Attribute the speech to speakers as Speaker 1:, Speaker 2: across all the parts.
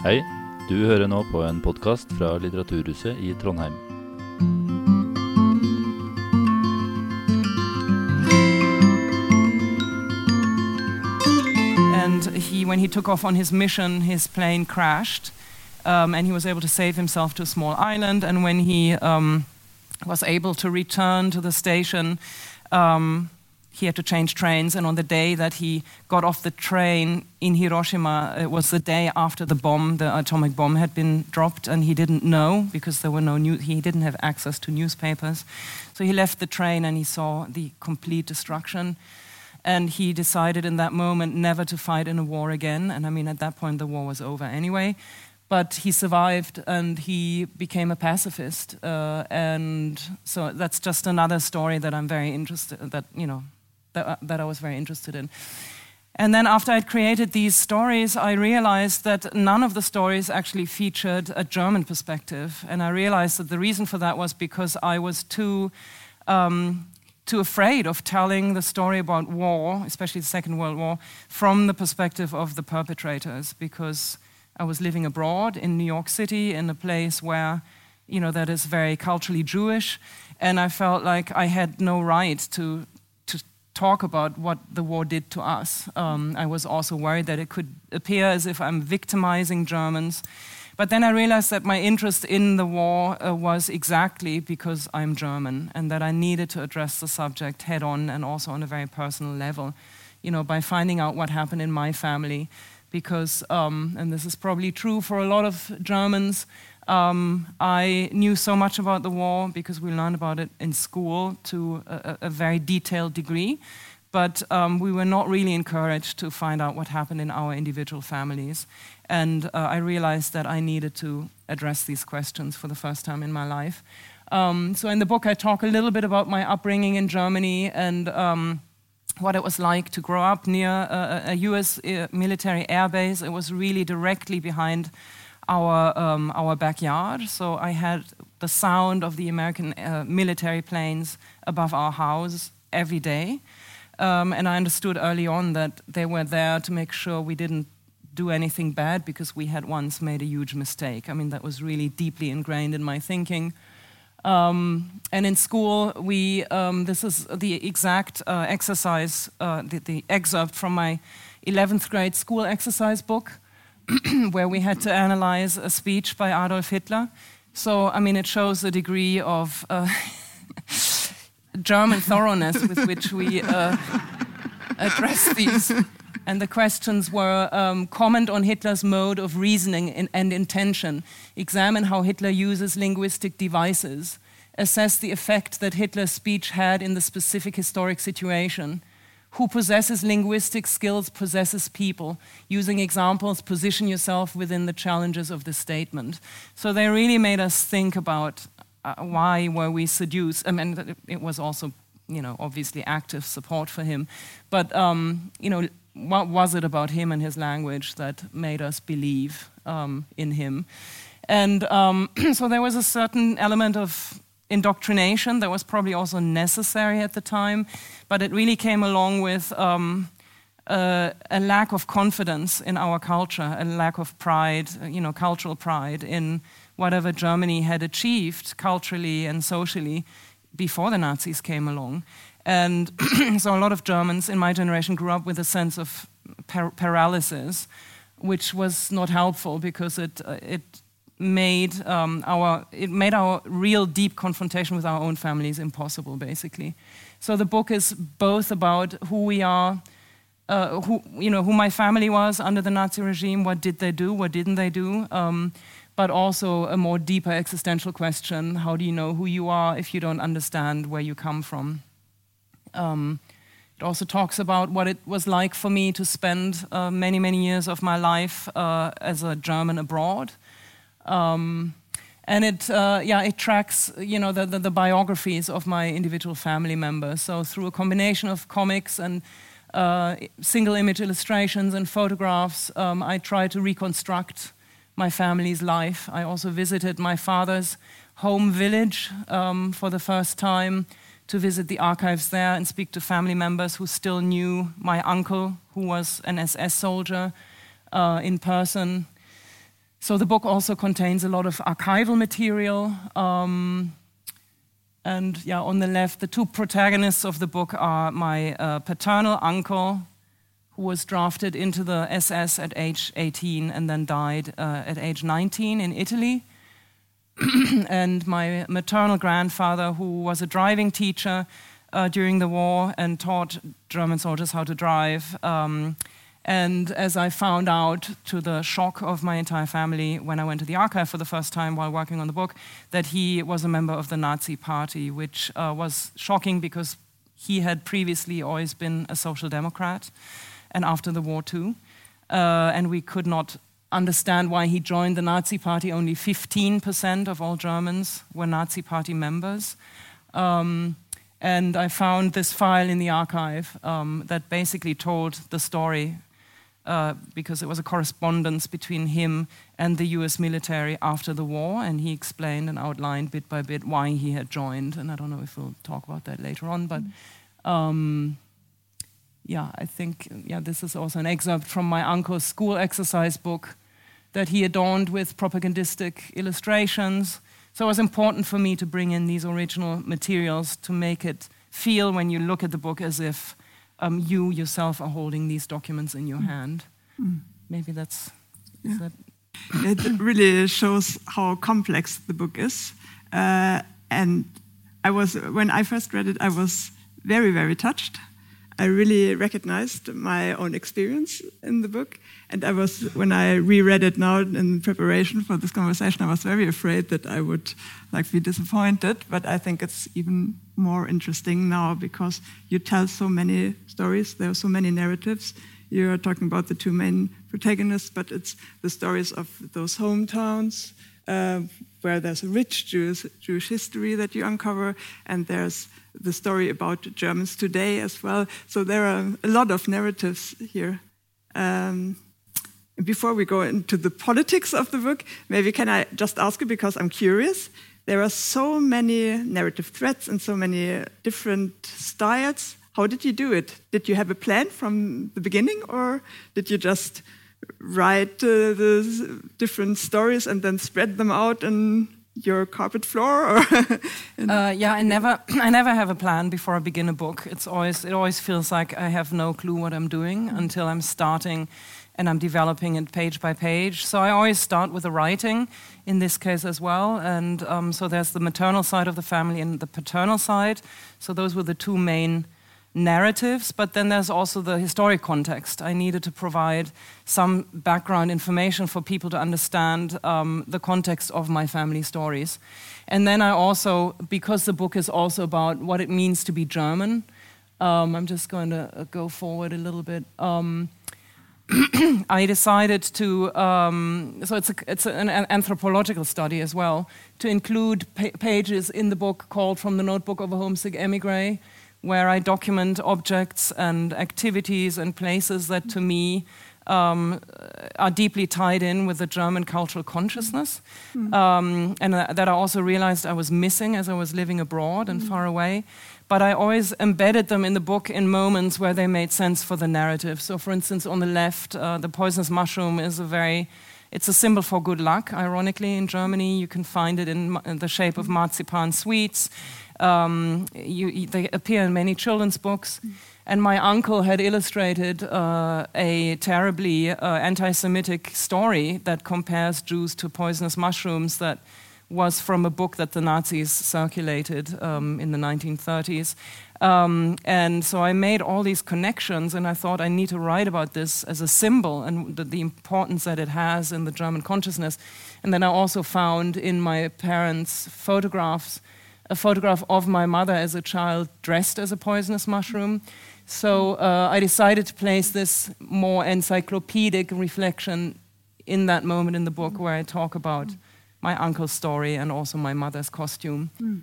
Speaker 1: Hei, du hører nå på en podkast fra Litteraturhuset i Trondheim.
Speaker 2: and he, when he took off on his mission, his plane crashed, um, and he was able to save himself to a small island. And when he um, was able to return to the station, um, he had to change trains. And on the day that he got off the train in Hiroshima, it was the day after the bomb, the atomic bomb, had been dropped, and he didn't know because there were no new, he didn't have access to newspapers. So he left the train and he saw the complete destruction. And he decided in that moment never to fight in a war again. And I mean, at that point, the war was over anyway. But he survived and he became a pacifist. Uh, and so that's just another story that I'm very interested that, you know, that, uh, that I was very interested in. And then after I'd created these stories, I realized that none of the stories actually featured a German perspective. And I realized that the reason for that was because I was too um, too afraid of telling the story about war, especially the Second World War, from the perspective of the perpetrators, because I was living abroad in New York City in a place where, you know, that is very culturally Jewish, and I felt like I had no right to to talk about what the war did to us. Um, I was also worried that it could appear as if I'm victimizing Germans. But then I realized that my interest in the war uh, was exactly because I'm German and that I needed to address the subject head on and also on a very personal level, you know, by finding out what happened in my family. Because, um, and this is probably true for a lot of Germans, um, I knew so much about the war because we learned about it in school to a, a very detailed degree but um, we were not really encouraged to find out what happened in our individual families. And uh, I realized that I needed to address these questions for the first time in my life. Um, so in the book, I talk a little bit about my upbringing in Germany and um, what it was like to grow up near a, a US uh, military airbase. It was really directly behind our, um, our backyard. So I had the sound of the American uh, military planes above our house every day. Um, and I understood early on that they were there to make sure we didn't do anything bad because we had once made a huge mistake. I mean, that was really deeply ingrained in my thinking. Um, and in school, we um, this is the exact uh, exercise, uh, the, the, excerpt from my 11th grade school exercise book, where we had to analyze a speech by Adolf Hitler. So, I mean, it shows a degree of. Uh, German thoroughness with which we uh, address these. And the questions were um, comment on Hitler's mode of reasoning in, and intention, examine how Hitler uses linguistic devices, assess the effect that Hitler's speech had in the specific historic situation. Who possesses linguistic skills possesses people. Using examples, position yourself within the challenges of the statement. So they really made us think about uh, why were we seduced? I mean, it was also, you know, obviously active support for him, but um, you know, what was it about him and his language that made us believe um, in him? And um, so there was a certain element of indoctrination that was probably also necessary at the time, but it really came along with. Um, uh, a lack of confidence in our culture, a lack of pride, you know, cultural pride in whatever Germany had achieved culturally and socially before the Nazis came along. And so a lot of Germans in my generation grew up with a sense of par paralysis, which was not helpful because it, uh, it, made, um, our, it made our real deep confrontation with our own families impossible, basically. So the book is both about who we are, uh, who, you know, who my family was under the Nazi regime, what did they do, what didn't they do, um, but also a more deeper existential question how do you know who you are if you don't understand where you come from? Um, it also talks about what it was like for me to spend uh, many, many years of my life uh, as a German abroad. Um, and it, uh, yeah, it tracks, you know, the, the, the, biographies of my individual family members. So through a combination of comics and uh, single image illustrations and photographs, um, I try to reconstruct my family's life. I also visited my father's home village um, for the first time to visit the archives there and speak to family members who still knew my uncle, who was an SS soldier, uh, in person. So the book also contains a lot of archival material. Um, and yeah, on the left, the two protagonists of the book are my uh, paternal uncle, who was drafted into the SS at age 18 and then died uh, at age 19 in Italy. and my maternal grandfather, who was a driving teacher uh, during the war and taught German soldiers how to drive. Um, and as I found out, to the shock of my entire family, when I went to the archive for the first time while working on the book, that he was a member of the Nazi Party, which uh, was shocking because he had previously always been a social democrat, and after the war too. Uh, and we could not understand why he joined the Nazi Party. Only 15% of all Germans were Nazi Party members. Um, and I found this file in the archive um, that basically told the story uh, because it was a correspondence between him and the US military after the war, and he explained and outlined bit by bit why he had joined. And I don't know if we'll talk about that later on, but um, yeah, I think yeah, this is also an excerpt from my uncle's school exercise book that he adorned with propagandistic illustrations. So it was important for me to bring in these original materials to make it feel, when you look at the book, as if um, you yourself are holding these documents in your mm. hand. Mm. Maybe that's.
Speaker 3: Yeah. That it really shows how complex the book is. Uh, and I was, when I first read it, I was very, very touched. I really recognized my own experience in the book. And I was, when I reread it now in preparation for this conversation, I was very afraid that I would like be disappointed. But I think it's even more interesting now because you tell so many stories. There are so many narratives. You are talking about the two main protagonists, but it's the stories of those hometowns uh, where there's a rich Jewish, Jewish history that you uncover, and there's the story about Germans today as well. So there are a lot of narratives here. Um, before we go into the politics of the book, maybe can I just ask you because I'm curious. There are so many narrative threads and so many different styles. How did you do it? Did you have a plan from the beginning, or did you just write uh, the different stories and then spread them out on your carpet floor?
Speaker 2: uh, yeah, I never, I never have a plan before I begin a book. It's always, it always feels like I have no clue what I'm doing until I'm starting and I'm developing it page by page. So I always start with the writing, in this case as well. And um, so there's the maternal side of the family and the paternal side. So those were the two main narratives, but then there's also the historic context. I needed to provide some background information for people to understand um, the context of my family stories. And then I also, because the book is also about what it means to be German, um, I'm just going to uh, go forward a little bit. Um, I decided to, um, so it's, a, it's an, an, anthropological study as well, to include pa pages in the book called From the Notebook of a Homesick Emigre, where I document objects and activities and places that to me um, are deeply tied in with the German cultural consciousness, mm. um, and uh, that I also realized I was missing as I was living abroad and mm. far away but I always embedded them in the book in moments where they made sense for the narrative. So, for instance, on the left, uh, the poisonous mushroom is a very it's a symbol for good luck. Ironically, in Germany, you can find it in, in the shape of marzipan sweets. Um, you, they appear in many children's books. And my uncle had illustrated uh, a terribly uh, anti Semitic story that compares Jews to poisonous mushrooms that was from a book that the Nazis circulated um, in the 1930s. Um, and so I made all these connections, and I thought I need to write about this as a symbol and the, the, importance that it has in the German consciousness. And then I also found in my parents' photographs a photograph of my mother as a child dressed as a poisonous mushroom. So uh, I decided to place this more encyclopedic reflection in that moment in the book where I talk about my uncle's story and also my mother's costume. Mm.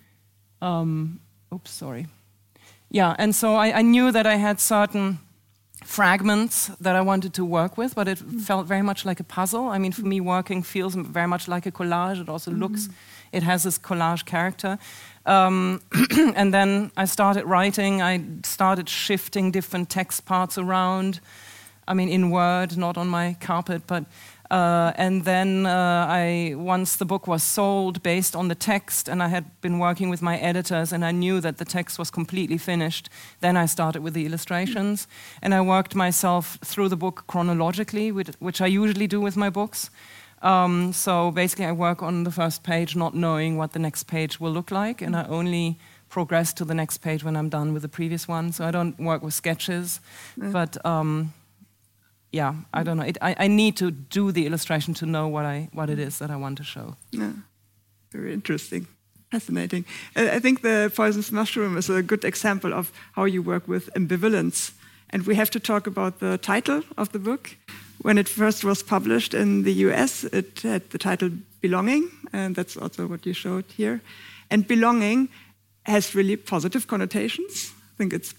Speaker 2: Um, oops, sorry. Yeah, and so I, I, knew that I had certain fragments that I wanted to work with, but it mm. felt very much like a puzzle. I mean, for me, working feels very much like a collage. It also mm. looks, it has this collage character. Um, and then I started writing, I started shifting different text parts around. I mean, in Word, not on my carpet, but Uh, and then uh, I, once the book was sold based on the text, and I had been working with my editors, and I knew that the text was completely finished, then I started with the illustrations. And I worked myself through the book chronologically, which I usually do with my books. Um, so basically, I work on the first page, not knowing what the next page will look like, and I only progress to the next page when I'm done with the previous one. So I don't work with sketches, mm. but um, yeah, I don't know. It, I, I need to do the illustration to know what I what it is that I want to show.
Speaker 3: Yeah, very interesting, fascinating. I think the poisonous mushroom is a good example of how you work with ambivalence. And we have to talk about the title of the book. When it first was published in the US, it had the title Belonging, and that's also what you showed here. And belonging has really positive connotations I think it's,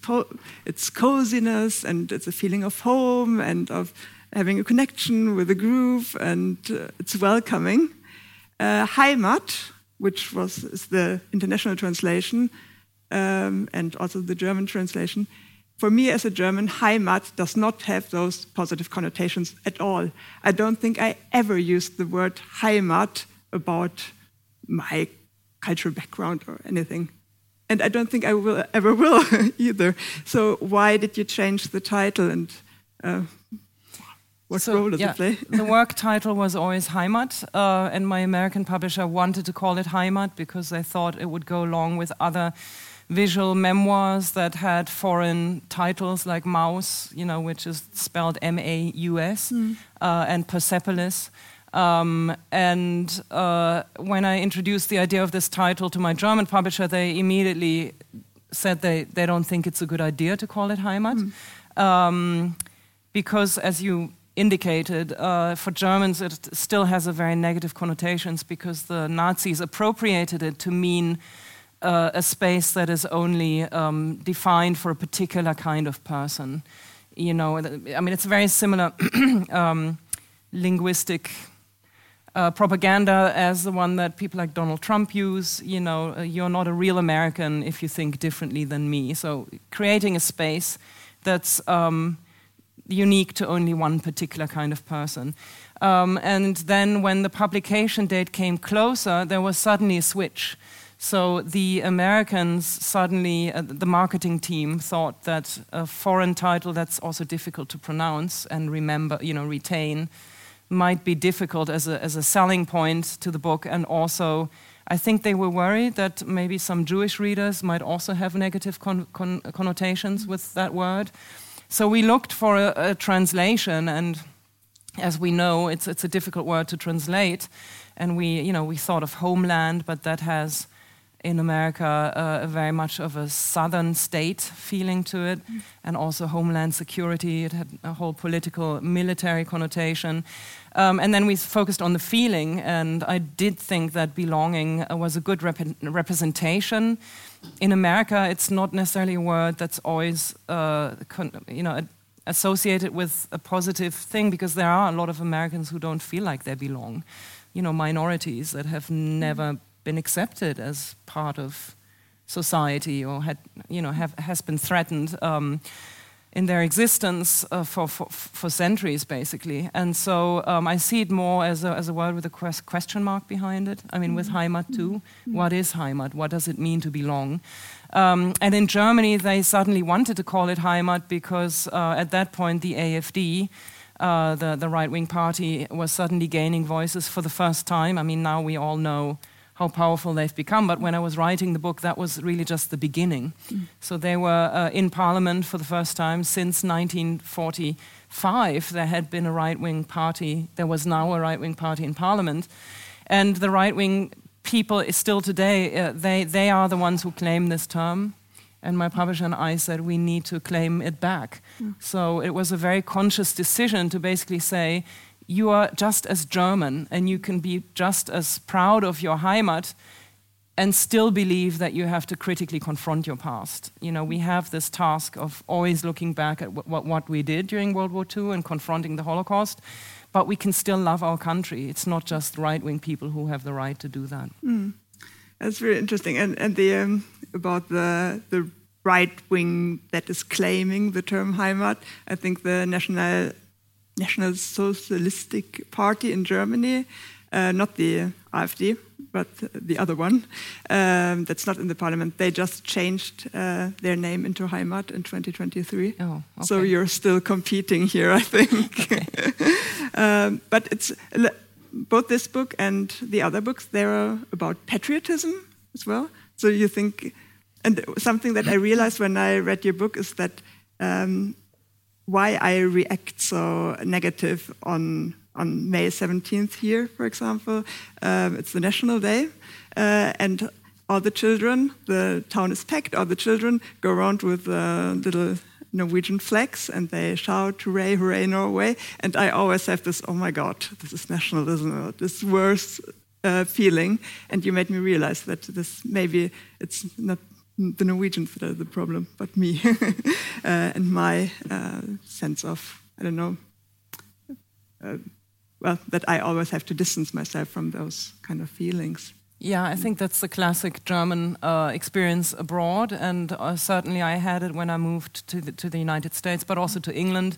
Speaker 3: it's coziness and it's a feeling of home and of having a connection with a group and uh, it's welcoming. Uh, Heimat, which was is the international translation um, and also the German translation, for me as a German, Heimat does not have those positive connotations at all. I don't think I ever used the word Heimat about my cultural background or anything and I don't think I will ever will either. So why did you change the title and uh, what so, role does yeah, it play?
Speaker 2: the work title was always Heimat, uh, and my American publisher wanted to call it Heimat because they thought it would go along with other visual memoirs that had foreign titles like Maus, you know, which is spelled M-A-U-S, mm. uh, and Persepolis. Um, and uh, when I introduced the idea of this title to my German publisher, they immediately said they, they don't think it's a good idea to call it Heimat. Mm. Um, because, as you indicated, uh, for Germans it still has a very negative connotations because the Nazis appropriated it to mean uh, a space that is only um, defined for a particular kind of person. You know, I mean, it's a very similar um, linguistic uh, propaganda as the one that people like Donald Trump use. You know, uh, you're not a real American if you think differently than me. So creating a space that's um, unique to only one particular kind of person. Um, and then when the publication date came closer, there was suddenly a switch. So the Americans suddenly, uh, the marketing team thought that a foreign title that's also difficult to pronounce and remember, you know, retain might be difficult as a, as a selling point to the book. And also, I think they were worried that maybe some Jewish readers might also have negative con con connotations with that word. So we looked for a, a, translation, and as we know, it's, it's a difficult word to translate. And we, you know, we thought of homeland, but that has in America uh, very much of a southern state feeling to it, mm. and also homeland security. It had a whole political, military connotation. Um, and then we focused on the feeling, and I did think that belonging uh, was a good rep representation. In America, it's not necessarily a word that's always, uh, you know, associated with a positive thing because there are a lot of Americans who don't feel like they belong. You know, minorities that have never been accepted as part of society or had, you know, have, has been threatened um, in their existence uh, for, for, for, centuries, basically. And so um, I see it more as a, as a word with a question mark behind it. I mean, with Heimat too. Mm-hmm. What is Heimat? What does it mean to belong? Um, and in Germany, they suddenly wanted to call it Heimat because uh, at that point, the AfD, uh, the, the right wing party, was suddenly gaining voices for the first time. I mean, now we all know how powerful they've become. But when I was writing the book, that was really just the beginning. Mm. So they were uh, in parliament for the first time since 1945. There had been a right wing party, there was now a right wing party in parliament. And the right wing people, still today, uh, they, they are the ones who claim this term. And my publisher and I said we need to claim it back. Mm. So it was a very conscious decision to basically say, you are just as German and you can be just as proud of your Heimat and still believe that you have to critically confront your past. You know, we have this task of always looking back at what, what we did during World War II and confronting the Holocaust, but we can still love our country. It's not just right wing people who have the right to do that.
Speaker 3: Mm. That's very interesting. And, and the, um, about the, the right wing that is claiming the term Heimat, I think the National National Socialistic Party in Germany, uh, not the AfD, but the other one um, that's not in the parliament. They just changed uh, their name into Heimat in 2023.
Speaker 2: Oh, okay.
Speaker 3: So you're still competing here, I think. um, but it's both this book and the other books. They're about patriotism as well. So you think, and something that I realized when I read your book is that um, why I react so negative on on May 17th here, for example. Um, it's the National Day, uh, and all the children, the town is packed, all the children go around with uh, little Norwegian flags and they shout, hooray, hooray, Norway. And I always have this, oh my God, this is nationalism, this worst uh, feeling. And you made me realize that this maybe it's not the Norwegians that are the problem, but me uh, and my uh, sense of, I don't know, uh, well, that I always have to distance myself from those kind of feelings.
Speaker 2: Yeah, I think that's the classic German uh, experience abroad, and uh, certainly I had it when I moved to the, to the United States, but also to England.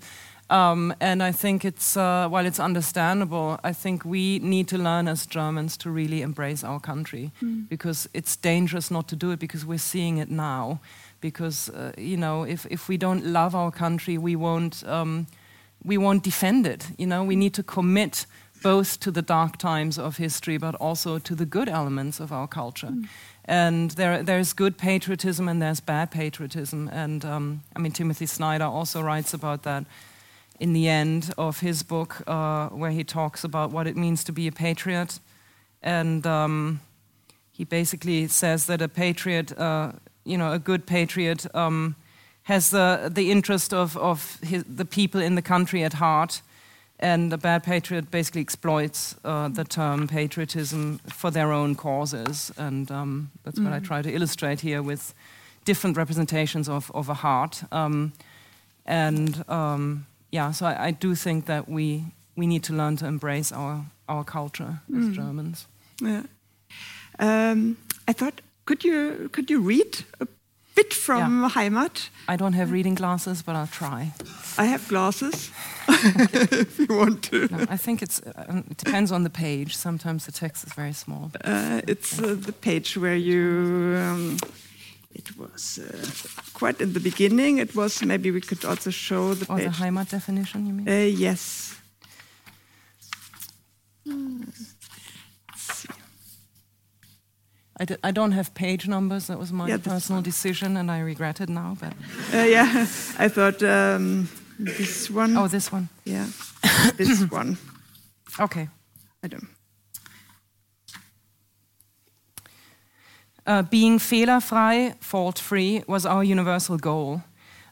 Speaker 2: Um, and I think it's, uh, while it's understandable, I think we need to learn as Germans to really embrace our country mm. because it's dangerous not to do it because we're seeing it now. Because, uh, you know, if, if we don't love our country, we won't. Um, we won't defend it. You know, we need to commit both to the dark times of history, but also to the good elements of our culture. Mm. And there, there's good patriotism and there's bad patriotism. And um, I mean, Timothy Snyder also writes about that in the end of his book, uh, where he talks about what it means to be a patriot. And um, he basically says that a patriot, uh, you know, a good patriot, um, has the, the interest of, of his, the people in the country at heart. And a bad patriot basically exploits uh, the term patriotism for their own causes. And um, that's mm. what I mm. try to illustrate here with different representations of, of a heart. Um, and um, yeah, so I, I, do think that we, we need to learn to embrace our, our culture mm. as Germans.
Speaker 3: Yeah. Um, I thought, could you, could you read a bit from yeah. Heimat.
Speaker 2: I don't have reading glasses, but I'll try.
Speaker 3: I have glasses, if you want to.
Speaker 2: No, I think it's, uh, it depends on the page. Sometimes the text is very small.
Speaker 3: Uh, it's uh, the page where you. Um, it was uh, quite in the beginning. It was maybe we could also show the
Speaker 2: or
Speaker 3: page.
Speaker 2: the Heimat definition, you mean?
Speaker 3: Uh, yes.
Speaker 2: Hmm. I d- I don't have page numbers. That was my yeah, personal decision, and I regret it now. But
Speaker 3: uh, yeah, I thought um, this one.
Speaker 2: Oh, this one.
Speaker 3: Yeah, this one.
Speaker 2: Okay.
Speaker 3: I don't.
Speaker 2: Uh, being fehlerfrei, fault-free, was our universal goal.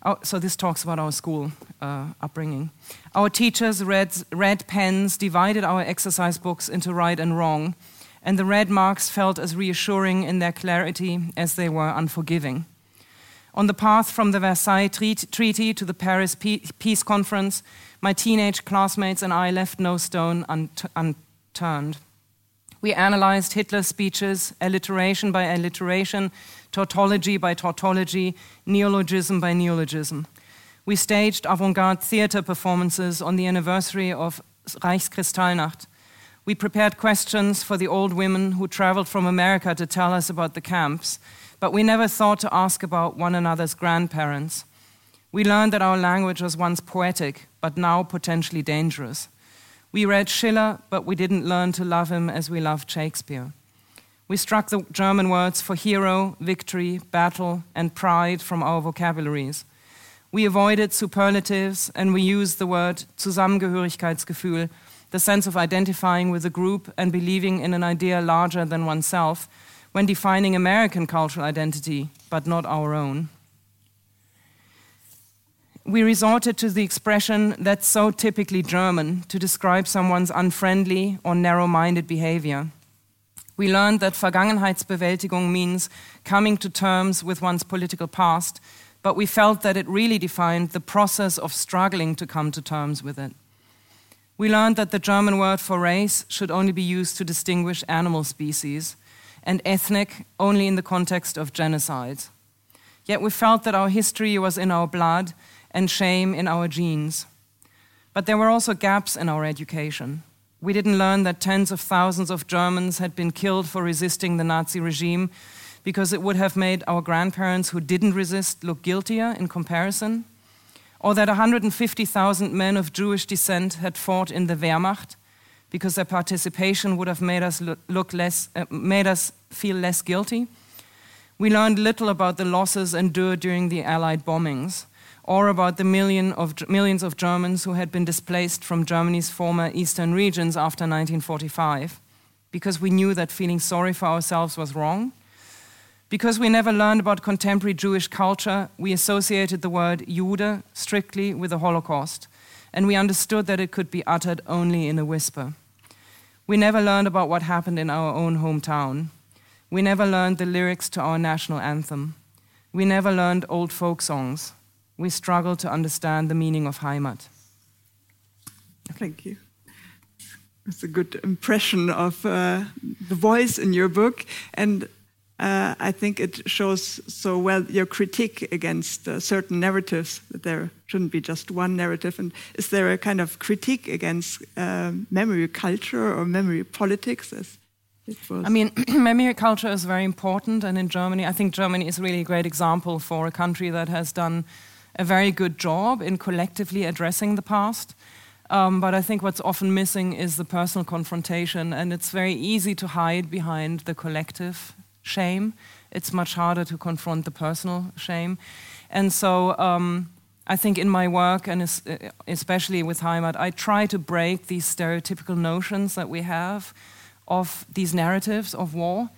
Speaker 2: Oh, so this talks about our school uh, upbringing. Our teachers read, red pens, divided our exercise books into right and wrong and the red marks felt as reassuring in their clarity as they were unforgiving. On the path from the Versailles Treaty to the Paris Peace Conference, my teenage classmates and I left no stone unturned. We analyzed Hitler's speeches, alliteration by alliteration, tautology by tautology, neologism by neologism. We staged avant garde theater performances on the anniversary of Reichskristallnacht we prepared questions for the old women who traveled from America to tell us about the camps, but we never thought to ask about one another's grandparents. We learned that our language was once poetic, but now potentially dangerous. We read Schiller, but we didn't learn to love him as we loved Shakespeare. We struck the German words for hero, victory, battle, and pride from our vocabularies. We avoided superlatives and we used the word Zusammengehörigkeitsgefühl the sense of identifying with a group and believing in an idea larger than oneself when defining American cultural identity, but not our own. We resorted to the expression that's so typically German to describe someone's unfriendly or narrow minded behavior. We learned that Vergangenheitsbewältigung means coming to terms with one's political past, but we felt that it really defined the process of struggling to come to terms with it. We learned that the German word for race should only be used to distinguish animal species, and ethnic only in the context of genocide. Yet we felt that our history was in our blood and shame in our genes. But there were also gaps in our education. We didn't learn that tens of thousands of Germans had been killed for resisting the Nazi regime because it would have made our grandparents who didn't resist look guiltier in comparison, or that 150,000 men of Jewish descent had fought in the Wehrmacht because their participation would have made us look less, uh, made us feel less guilty. We learned little about the losses endured during the Allied bombings, or about the million of, millions of Germans who had been displaced from Germany's former eastern regions after 1945, because we knew that feeling sorry for ourselves was wrong. Because we never learned about contemporary Jewish culture, we associated the word Jude strictly with the Holocaust, and we understood that it could be uttered only in a whisper. We never learned about what happened in our own hometown. We never learned the lyrics to our national anthem. We never learned old folk songs. We struggle to understand the meaning of Heimat.
Speaker 3: Thank you. It's a good impression of uh, the voice in your book. And uh, I think it shows so well your critique against uh, certain narratives that there shouldn't be just one narrative. And is there a kind of critique against uh, memory culture or memory politics? As
Speaker 2: I mean, memory culture is very important, and in Germany, I think Germany is really a great example for a country that has done a very good job in collectively addressing the past. Um, but I think what's often missing is the personal confrontation, and it's very easy to hide behind the collective shame. It's much harder to confront the personal shame. And so um, I think in my work, and especially with Heimat, I try to break these stereotypical notions that we have of these narratives of war.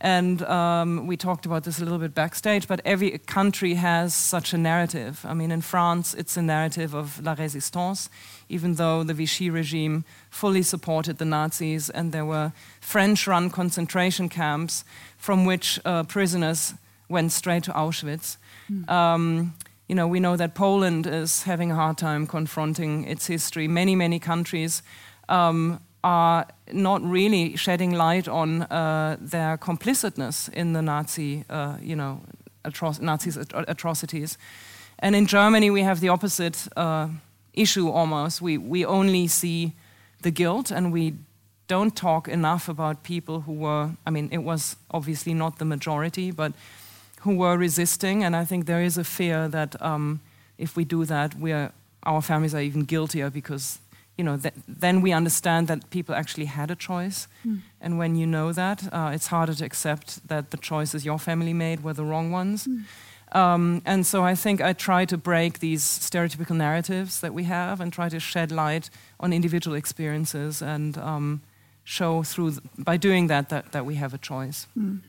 Speaker 2: And um, we talked about this a little bit backstage, but every country has such a narrative. I mean, in France, it's a narrative of la résistance, even though the Vichy regime fully supported the Nazis, and there were French run concentration camps from which uh, prisoners went straight to Auschwitz. Mm. Um, you know, we know that Poland is having a hard time confronting its history. Many, many countries um, are not really shedding light on uh, their complicitness in the Nazi, uh, you know, atro- Nazis' atrocities. And in Germany, we have the opposite uh, issue almost. We, we only see the guilt and we don't talk enough about people who were, I mean, it was obviously not the majority, but who were resisting. And I think there is a fear that um, if we do that, we're, our families are even guiltier because you know, th then we understand that people actually had a choice. Mm. And when you know that, uh, it's harder to accept that the choices your family made were the wrong ones. Mm. Um, and so I think I try to break these stereotypical narratives that we have and try to shed light on individual experiences and um, show through, by doing that, that, that we have a choice.
Speaker 3: Mm.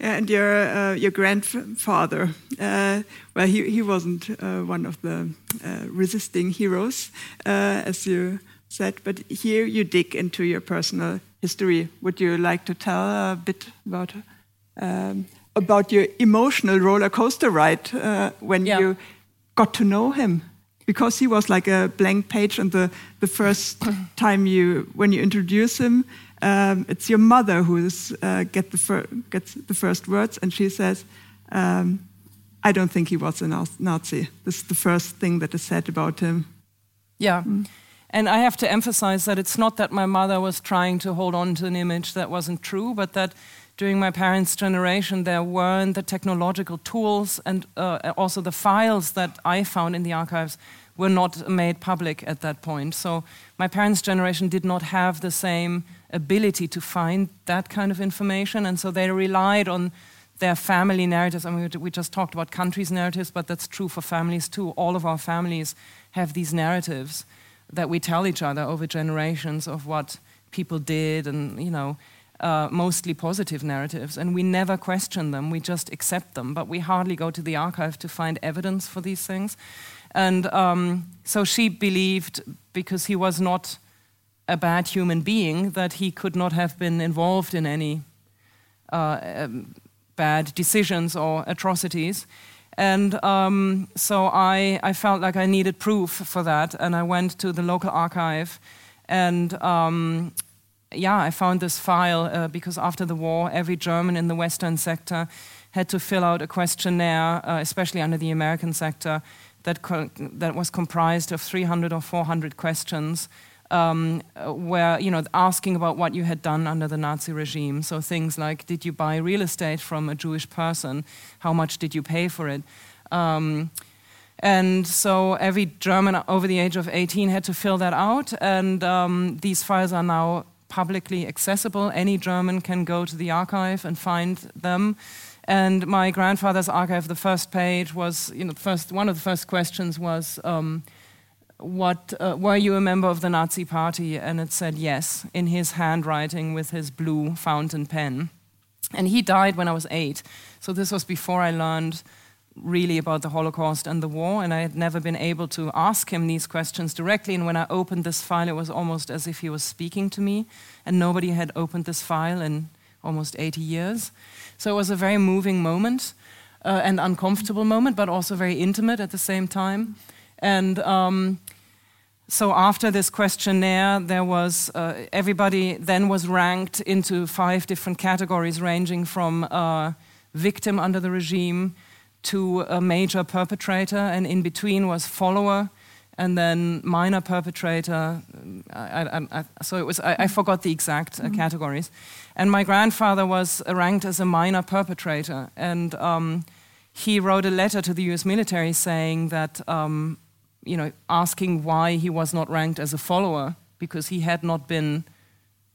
Speaker 3: And your uh, your grandfather, uh, well, he he wasn't uh, one of the uh, resisting heroes, uh, as you said. But here you dig into your personal history. Would you like to tell a bit about um, about your emotional roller coaster ride uh, when yeah. you got to know him? Because he was like a blank page, and the the first time you when you introduce him um, it's your mother who uh, get the gets the first words, and she says, um, "I don't think he was a Nazi." This is the first thing that is said about him.
Speaker 2: Yeah. Mm. And I have to emphasize that it's not that my mother was trying to hold on to an image that wasn't true, but that during my parents' generation, there weren't the technological tools and uh, also the files that I found in the archives were not made public at that point. So my parents' generation did not have the same ability to find that kind of information, and so they relied on their family narratives. I mean, we just talked about countries' narratives, but that's true for families too. All of our families have these narratives that we tell each other over generations of what people did, and you know, uh, mostly positive narratives, and we never question them. We just accept them, but we hardly go to the archive to find evidence for these things. And um, so she believed, because he was not a bad human being that he could not have been involved in any uh, um, bad decisions or atrocities. And um, so I, I, felt like I needed proof for that, and I went to the local archive, and um, yeah, I found this file uh, because after the war, every German in the Western sector had to fill out a questionnaire, uh, especially under the American sector, that, that was comprised of 300 or 400 questions um, uh, where, you know, asking about what you had done under the Nazi regime. So things like, did you buy real estate from a Jewish person? How much did you pay for it? Um, and so every German over the age of 18 had to fill that out. And um, these files are now publicly accessible. Any German can go to the archive and find them. And my grandfather's archive, the first page was, you know, first one of the first questions was, um, "What uh, were you a member of the Nazi Party?" And it said yes in his handwriting with his blue fountain pen. And he died when I was eight, so this was before I learned really about the Holocaust and the war, and I had never been able to ask him these questions directly. And when I opened this file, it was almost as if he was speaking to me, and nobody had opened this file in almost 80 years. So it was a very moving moment, uh, and uncomfortable moment, but also very intimate at the same time. And um, so after this questionnaire, there was uh, everybody then was ranked into five different categories, ranging from uh, victim under the regime to a major perpetrator, and in between was follower, and then minor perpetrator. I, I, I, so it was. I, forgot the exact uh, categories, and my grandfather was ranked as a minor perpetrator, and um, he wrote a letter to the U.S. military saying that, um, you know, asking why he was not ranked as a follower because he had not been,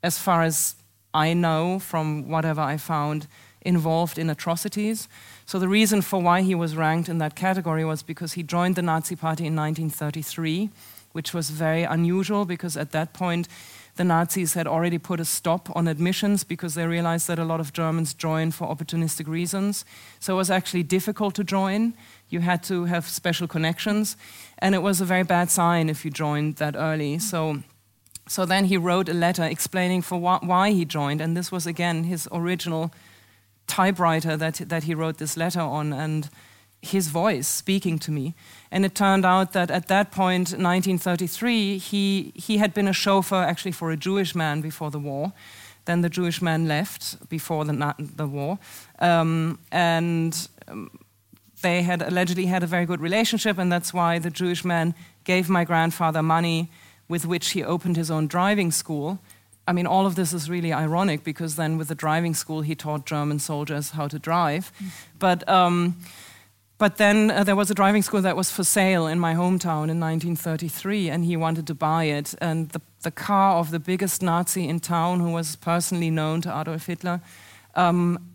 Speaker 2: as far as I know from whatever I found, involved in atrocities. So the reason for why he was ranked in that category was because he joined the Nazi Party in 1933, which was very unusual because at that point the Nazis had already put a stop on admissions because they realized that a lot of Germans joined for opportunistic reasons. So it was actually difficult to join. You had to have special connections, and it was a very bad sign if you joined that early. So so then he wrote a letter explaining for wh- why he joined, and this was again his original typewriter that, that he wrote this letter on and his voice speaking to me. And it turned out that at that point, 1933, he, he had been a chauffeur actually for a Jewish man before the war. Then the Jewish man left before the, the war. Um, and um, they had allegedly had a very good relationship, and that's why the Jewish man gave my grandfather money with which he opened his own driving school I mean, all of this is really ironic because then with the driving school, he taught German soldiers how to drive. Mm. But, um, but then uh, there was a driving school that was for sale in my hometown in 1933, and he wanted to buy it. And the, the car of the biggest Nazi in town, who was personally known to Adolf Hitler, um,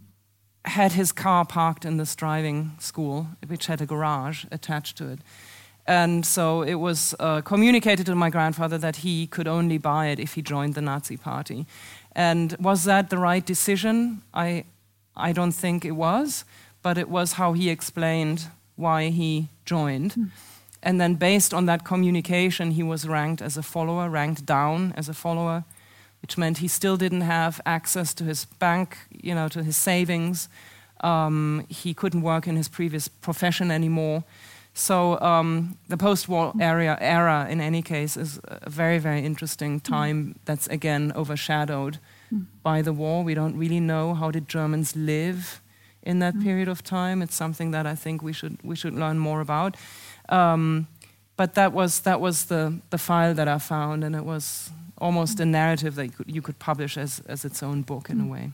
Speaker 2: had his car parked in this driving school, which had a garage attached to it. And so it was uh, communicated to my grandfather that he could only buy it if he joined the Nazi party. And was that the right decision? I, I don't think it was, but it was how he explained why he joined. Mm. And then, based on that communication, he was ranked as a follower, ranked down as a follower, which meant he still didn't have access to his bank, you know, to his savings. Um, he couldn't work in his previous profession anymore. So um, the post-war era, era, in any case, is a very, very interesting time that's again overshadowed by the war. We don't really know how did Germans live in that period of time. It's something that I think we should we should learn more about. Um, but that was that was the the file that I found, and it was almost a narrative that you could, you could publish as as its own book in a way.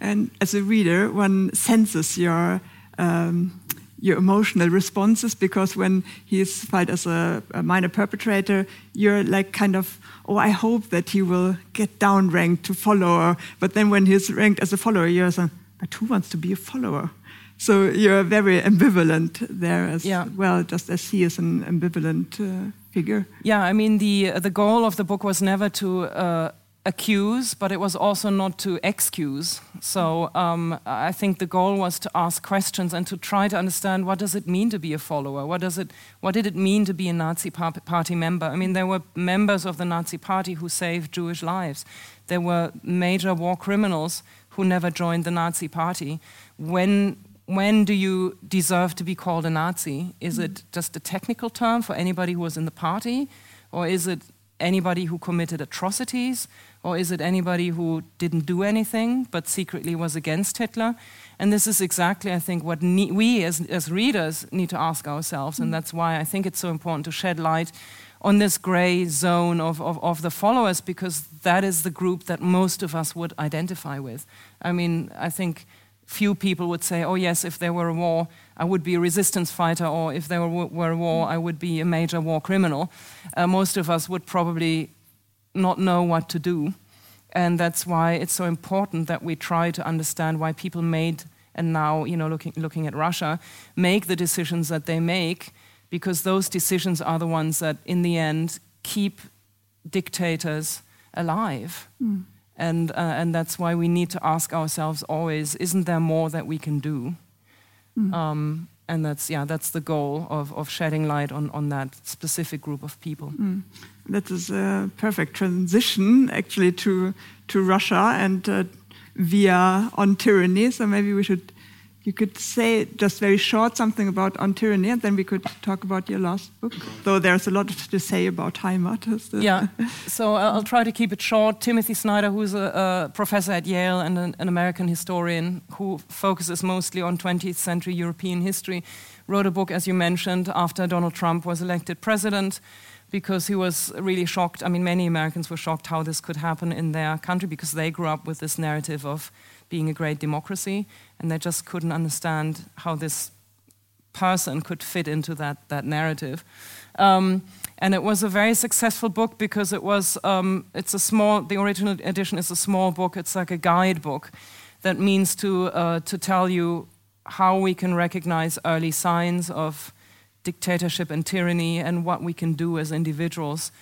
Speaker 3: And as a reader, one senses your um, your emotional responses because when he's filed as a, a, minor perpetrator, you're like kind of, oh, I hope that he will get down ranked to follower. But then when he's ranked as a follower, you're saying, but who wants to be a follower? So you're very ambivalent there as yeah. well, just as he is an ambivalent uh, figure.
Speaker 2: Yeah, I mean, the, the goal of the book was never to. Uh, accuse, but it was also not to excuse. So um, I think the goal was to ask questions and to try to understand what does it mean to be a follower? What does it? What did it mean to be a Nazi party member? I mean, there were members of the Nazi party who saved Jewish lives. There were major war criminals who never joined the Nazi party. When when do you deserve to be called a Nazi? Is it just a technical term for anybody who was in the party, or is it anybody who committed atrocities, or is it anybody who didn't do anything but secretly was against Hitler? And this is exactly, I think, what we as, as readers need to ask ourselves. And mm. that's why I think it's so important to shed light on this gray zone of, of, of, the followers, because that is the group that most of us would identify with. I mean, I think few people would say, oh, yes, if there were a war, I would be a resistance fighter, or if there were, a war, I would be a major war criminal. Uh, most of us would probably not know what to do. And that's why it's so important that we try to understand why people made, and now, you know, looking, looking at Russia, make the decisions that they make, because those decisions are the ones that, in the end, keep dictators alive. Mm. And, uh, and that's why we need to ask ourselves always isn't there more that we can do? Mm. Um, and that's, yeah, that's the goal of, of shedding light on, on that specific group of people. Mm.
Speaker 3: That is a perfect transition, actually, to, to Russia and uh, via on tyranny. So maybe we should you could say just very short something about on tyranny, and then we could talk about your last book. Though there's a lot to say about Heimat.
Speaker 2: Yeah, so uh, I'll try to keep it short. Timothy Snyder, who's a, a professor at Yale and an, an, American historian who focuses mostly on 20th century European history, wrote a book, as you mentioned, after Donald Trump was elected president. Because he was really shocked. I mean, many Americans were shocked how this could happen in their country because they grew up with this narrative of being a great democracy, and they just couldn't understand how this person could fit into that, that narrative. Um, and it was a very successful book because it was um, it's a small the original edition is a small book it's like a guidebook that means to uh, to tell you how we can recognize early signs of dictatorship and tyranny and what we can do as individuals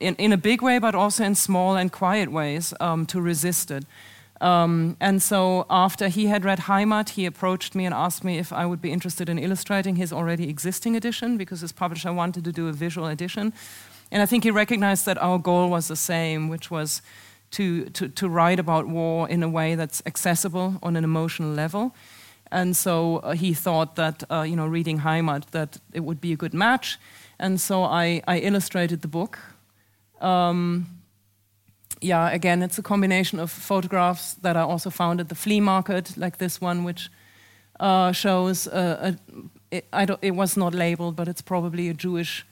Speaker 2: in, in a big way but also in small and quiet ways um, to resist it um, and so after he had read Heimat, he approached me and asked me if I would be interested in illustrating his already existing edition because his publisher wanted to do a visual edition. And I think he recognized that our goal was the same, which was to, to, to write about war in a way that's accessible on an emotional level. And so uh, he thought that, uh, you know, reading Heimat, that it would be a good match. And so I, I illustrated the book. Um, yeah, again, it's a combination of photographs that I also found at the flea market, like this one, which uh, shows a, a it, it, was not labeled, but it's probably a Jewish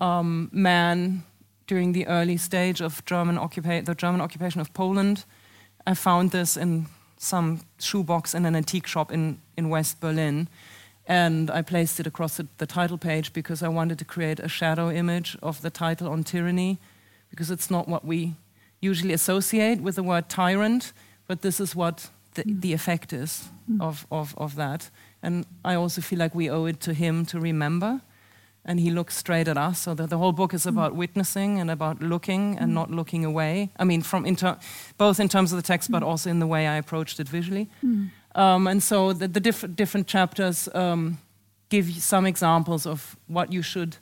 Speaker 2: um, man during the early stage of German occupa- the German occupation of Poland. I found this in some shoebox in an antique shop in, in West Berlin. And I placed it across the, the title page because I wanted to create a shadow image of the title on tyranny, because it's not what we usually associate with the word tyrant, but this is what the, mm. the effect is mm. of, of, of that. And I also feel like we owe it to him to remember. And he looks straight at us. So the, the whole book is mm. about witnessing and about looking and not looking away. I mean, from inter- both in terms of the text, but also in the way I approached it visually. Um, and so the, the diff- different chapters um, give some examples of what you should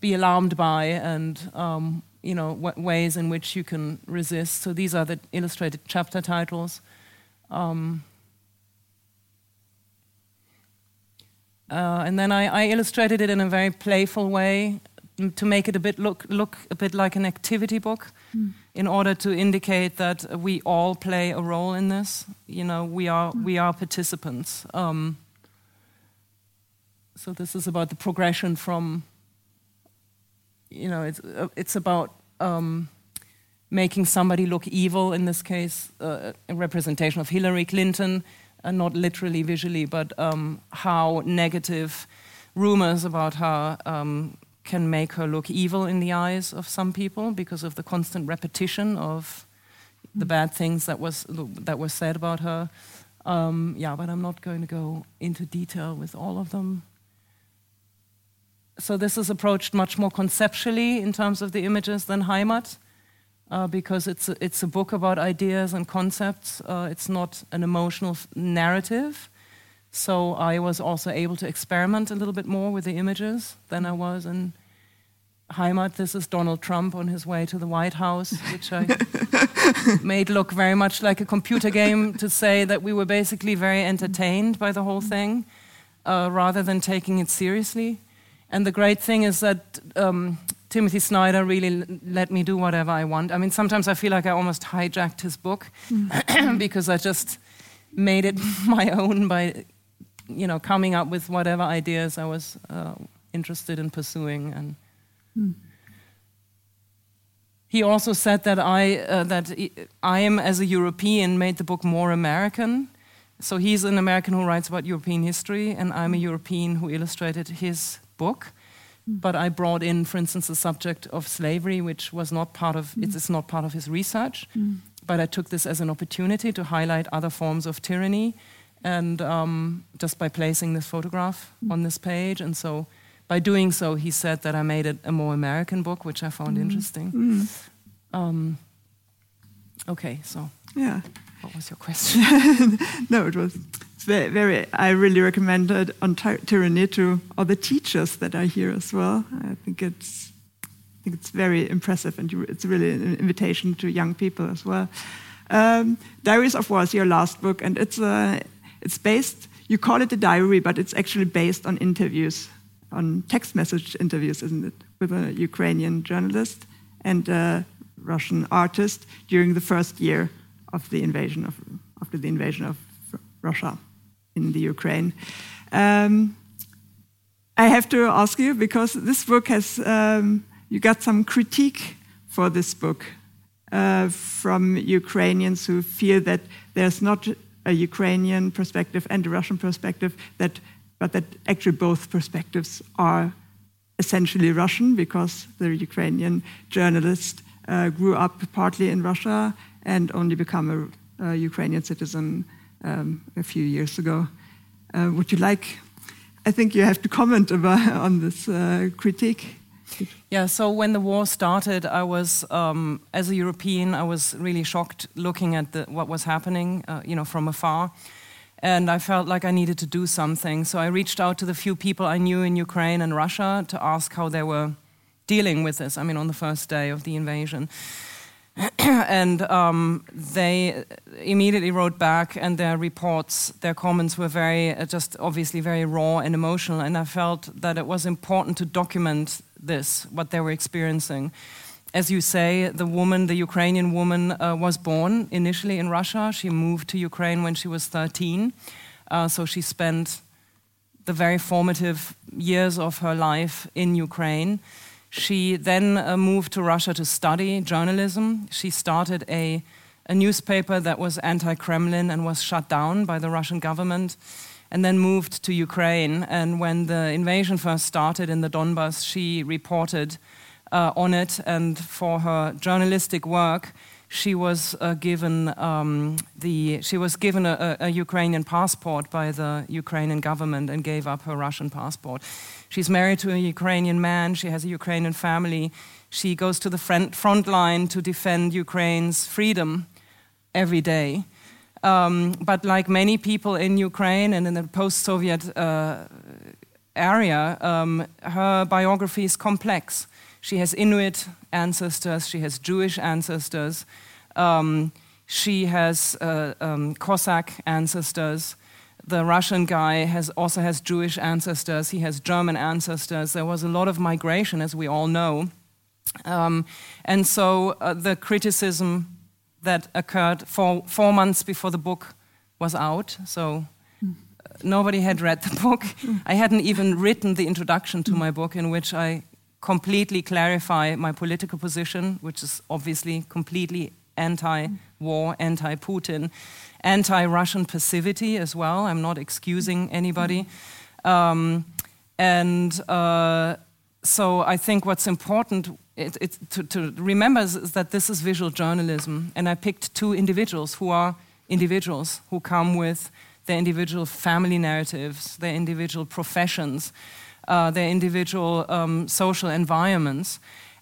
Speaker 2: be alarmed by and um, you know, ways in which you can resist. So these are the illustrated chapter titles. Um, uh, and then I, I, illustrated it in a very playful way to make it a bit look look a bit like an activity book, mm. in order to indicate that we all play a role in this. You know, we are mm. we are participants. Um, so this is about the progression from you know, it's, uh, it's about um, making somebody look evil, in this case, uh, a representation of Hillary Clinton, uh, not literally visually, but um, how negative rumors about her um, can make her look evil in the eyes of some people because of the constant repetition of the bad things that was that were said about her. Um, yeah, but I'm not going to go into detail with all of them so this is approached much more conceptually in terms of the images than Heimat, uh, because it's a, it's a book about ideas and concepts. Uh, it's not an emotional narrative. So I was also able to experiment a little bit more with the images than I was in Heimat. This is Donald Trump on his way to the White House, which I made look very much like a computer game to say that we were basically very entertained by the whole thing uh, rather than taking it seriously. And the great thing is that um, Timothy Snyder really l- let me do whatever I want. I mean, sometimes I feel like I almost hijacked his book because I just made it my own by, you know, coming up with whatever ideas I was uh, interested in pursuing. And he also said that I uh, that I am, as a European, made the book more American. So he's an American who writes about European history, and I'm a European who illustrated his book but I brought in, for instance, the subject of slavery, which was not part of mm. it's not part of his research. Mm. But I took this as an opportunity to highlight other forms of tyranny, and um, just by placing this photograph mm. on this page, and so by doing so, he said that I made it a more American book, which I found interesting. Um, okay, so
Speaker 3: yeah,
Speaker 2: what was your question?
Speaker 3: no, it was very, very, I really recommend it on tyranny to other teachers that are here as well. I think it's, I think it's very impressive, and it's really an invitation to young people as well. Um, Diaries of War is your last book, and it's uh, it's based. You call it a diary, but it's actually based on interviews, on text message interviews, isn't it, with a Ukrainian journalist and a Russian artist during the first year of the invasion of after the invasion of Russia in the Ukraine. Um, I have to ask you because this book has, um, you got some critique for this book uh, from Ukrainians who feel that there's not a Ukrainian perspective and a Russian perspective, that, but that actually both perspectives are essentially Russian because the Ukrainian journalist uh, grew up partly in Russia and only become a, a Ukrainian citizen um, a few years ago. Uh, would you like? I think you have to comment about, on this uh, critique.
Speaker 2: Yeah, so when the war started, I was, um, as a European, I was really shocked looking at the, what was happening, uh, you know, from afar. And I felt like I needed to do something. So I reached out to the few people I knew in Ukraine and Russia to ask how they were dealing with this, I mean, on the first day of the invasion. and um, they immediately wrote back, and their reports, their comments were very, uh, just obviously very raw and emotional. And I felt that it was important to document this, what they were experiencing. As you say, the woman, the Ukrainian woman, uh, was born initially in Russia. She moved to Ukraine when she was 13. Uh, so she spent the very formative years of her life in Ukraine. She then uh, moved to Russia to study journalism. She started a, a newspaper that was anti Kremlin and was shut down by the Russian government, and then moved to Ukraine. And when the invasion first started in the Donbass, she reported uh, on it. And for her journalistic work, she was uh, given um, the she was given a, a, Ukrainian passport by the Ukrainian government and gave up her Russian passport. She's married to a Ukrainian man. She has a Ukrainian family. She goes to the front, front line to defend Ukraine's freedom every day. Um, but like many people in Ukraine and in the post-Soviet uh, area, um, her biography is complex. She has Inuit ancestors, she has Jewish ancestors, um, she has uh, um, Cossack ancestors. The Russian guy has, also has Jewish ancestors, he has German ancestors. There was a lot of migration, as we all know. Um, and so uh, the criticism that occurred four, four months before the book was out, so uh, nobody had read the book. I hadn't even written the introduction to my book, in which I completely clarify my political position, which is obviously completely anti war, anti Putin, anti Russian passivity as well. I'm not excusing anybody. Um, and uh, so I think what's important it, it, to, to, remember is, is that this is visual journalism. And I picked two individuals who are individuals who come with their individual family narratives, their individual professions uh, their individual um, social environments.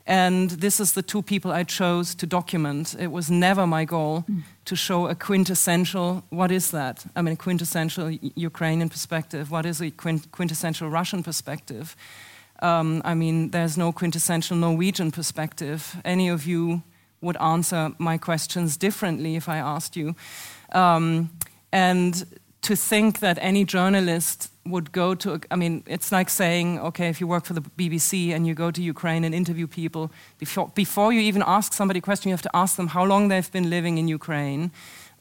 Speaker 2: And this is the two people I chose to document. It was never my goal mm. to show a quintessential, what is that? I mean, a quintessential Ukrainian perspective. What is a quintessential Russian perspective? Um, I mean, there's no quintessential Norwegian perspective. Any of you would answer my questions differently if I asked you. Um, and to think that any journalist would go to, I mean, it's like saying, okay, if you work for the BBC and you go to Ukraine and interview people, before, before you even ask somebody a question, you have to ask them how long they've been living in Ukraine,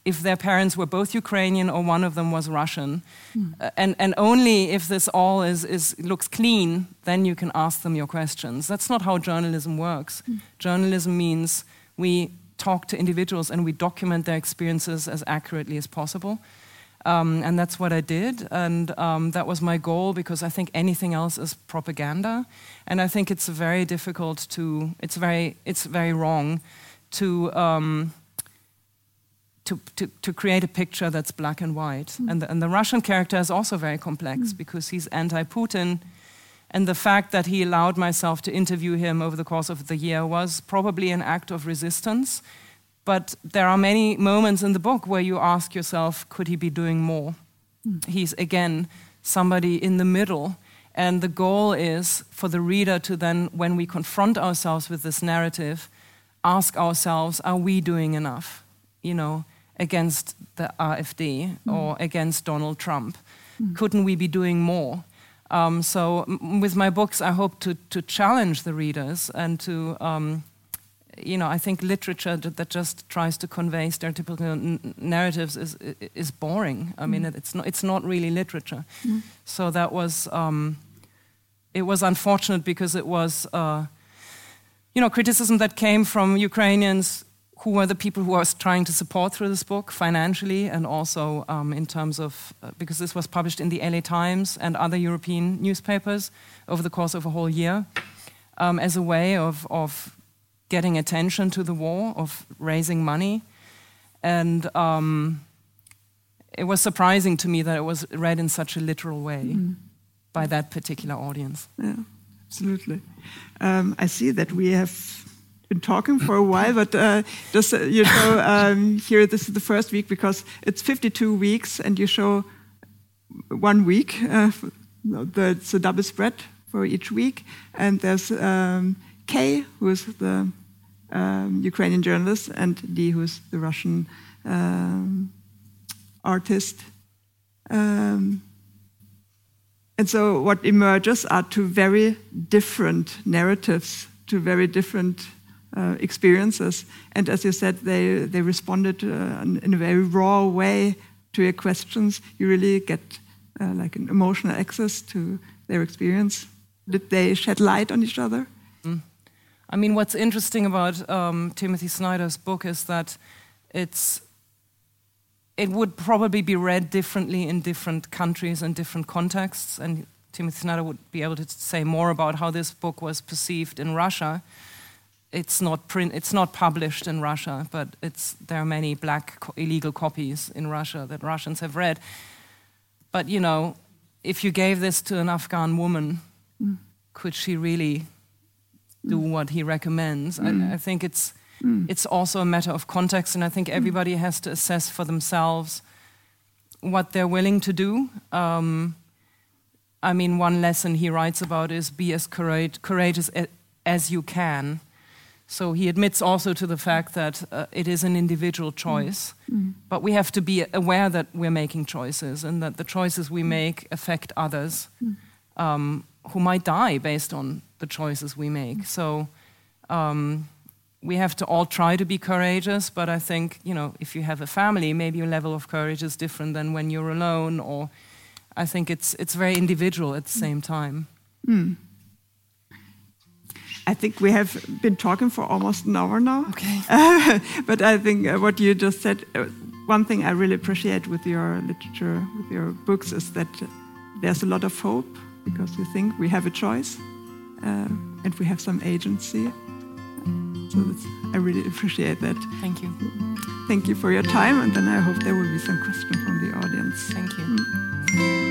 Speaker 2: if their parents were both Ukrainian or one of them was Russian. Mm. Uh, and, and only if this all is, is, looks clean, then you can ask them your questions. That's not how journalism works. Mm. Journalism means we talk to individuals and we document their experiences as accurately as possible. Um, and that's what I did. And um, that was my goal because I think anything else is propaganda. And I think it's very difficult to, it's very, it's very wrong to, um, to, to, to, create a picture that's black and white. Mm. And, the, and the Russian character is also very complex mm. because he's anti Putin. And the fact that he allowed myself to interview him over the course of the year was probably an act of resistance but there are many moments in the book where you ask yourself, could he be doing more? Mm. He's, again, somebody in the middle. And the goal is for the reader to then, when we confront ourselves with this narrative, ask ourselves, are we doing enough, you know, against the AfD mm. or against Donald Trump? Mm. Couldn't we be doing more? Um, so, with my books, I hope to, to challenge the readers and to um, you know, I think literature that just tries to convey stereotypical narratives is is boring. I mean, mm. it's not it's not really literature. Mm. So that was um, it was unfortunate because it was uh, you know criticism that came from Ukrainians who were the people who I was trying to support through this book financially and also um, in terms of uh, because this was published in the LA Times and other European newspapers over the course of a whole year um, as a way of of getting attention to the war, of raising money. And um, it was surprising to me that it was read in such a literal way mm. by that particular audience.
Speaker 3: Yeah, absolutely. Um, I see that we have been talking for a while, but uh, just uh, you know, um, here this is the first week because it's 52 weeks, and you show one week. Uh, the, it's a double spread for each week, and there's um, K, who is the um, Ukrainian journalist, and D, who is the Russian um, artist. Um, and so, what emerges are two very different narratives, two very different uh, experiences. And as you said, they, they responded uh, in a very raw way to your questions. You really get uh, like an emotional access to their experience. Did they shed light on each other?
Speaker 2: I mean, what's interesting about um, Timothy Snyder's book is that it's it would probably be read differently in different countries and different contexts. And Timothy Snyder would be able to say more about how this book was perceived in Russia. It's not print, it's not published in Russia, but it's there are many black co illegal copies in Russia that Russians have read. But you know, if you gave this to an Afghan woman, mm. could she really do what he recommends. Mm. I, I, think it's mm. it's also a matter of context, and I think mm. everybody has to assess for themselves what they're willing to do. Um, I mean, one lesson he writes about is be as courageous as you can. So he admits also to the fact that uh, it is an individual choice, mm. but we have to be aware that we're making choices and that the choices we make affect others um, who might die based on the choices we make. So um, we have to all try to be courageous, but I think, you know, if you have a family, maybe your level of courage is different than when you're alone, or I think it's, it's very individual at the same time. Mm.
Speaker 3: I think we have been talking for almost an hour now.
Speaker 2: Okay.
Speaker 3: Uh, but I think uh, what you just said, uh, one thing I really appreciate with your literature, with your books, is that there's a lot of hope because you think we have a choice uh, and we have some agency. So I really appreciate that.
Speaker 2: Thank you.
Speaker 3: Thank you for your time, and then I hope there will be some questions from the audience.
Speaker 2: Thank you. Mm.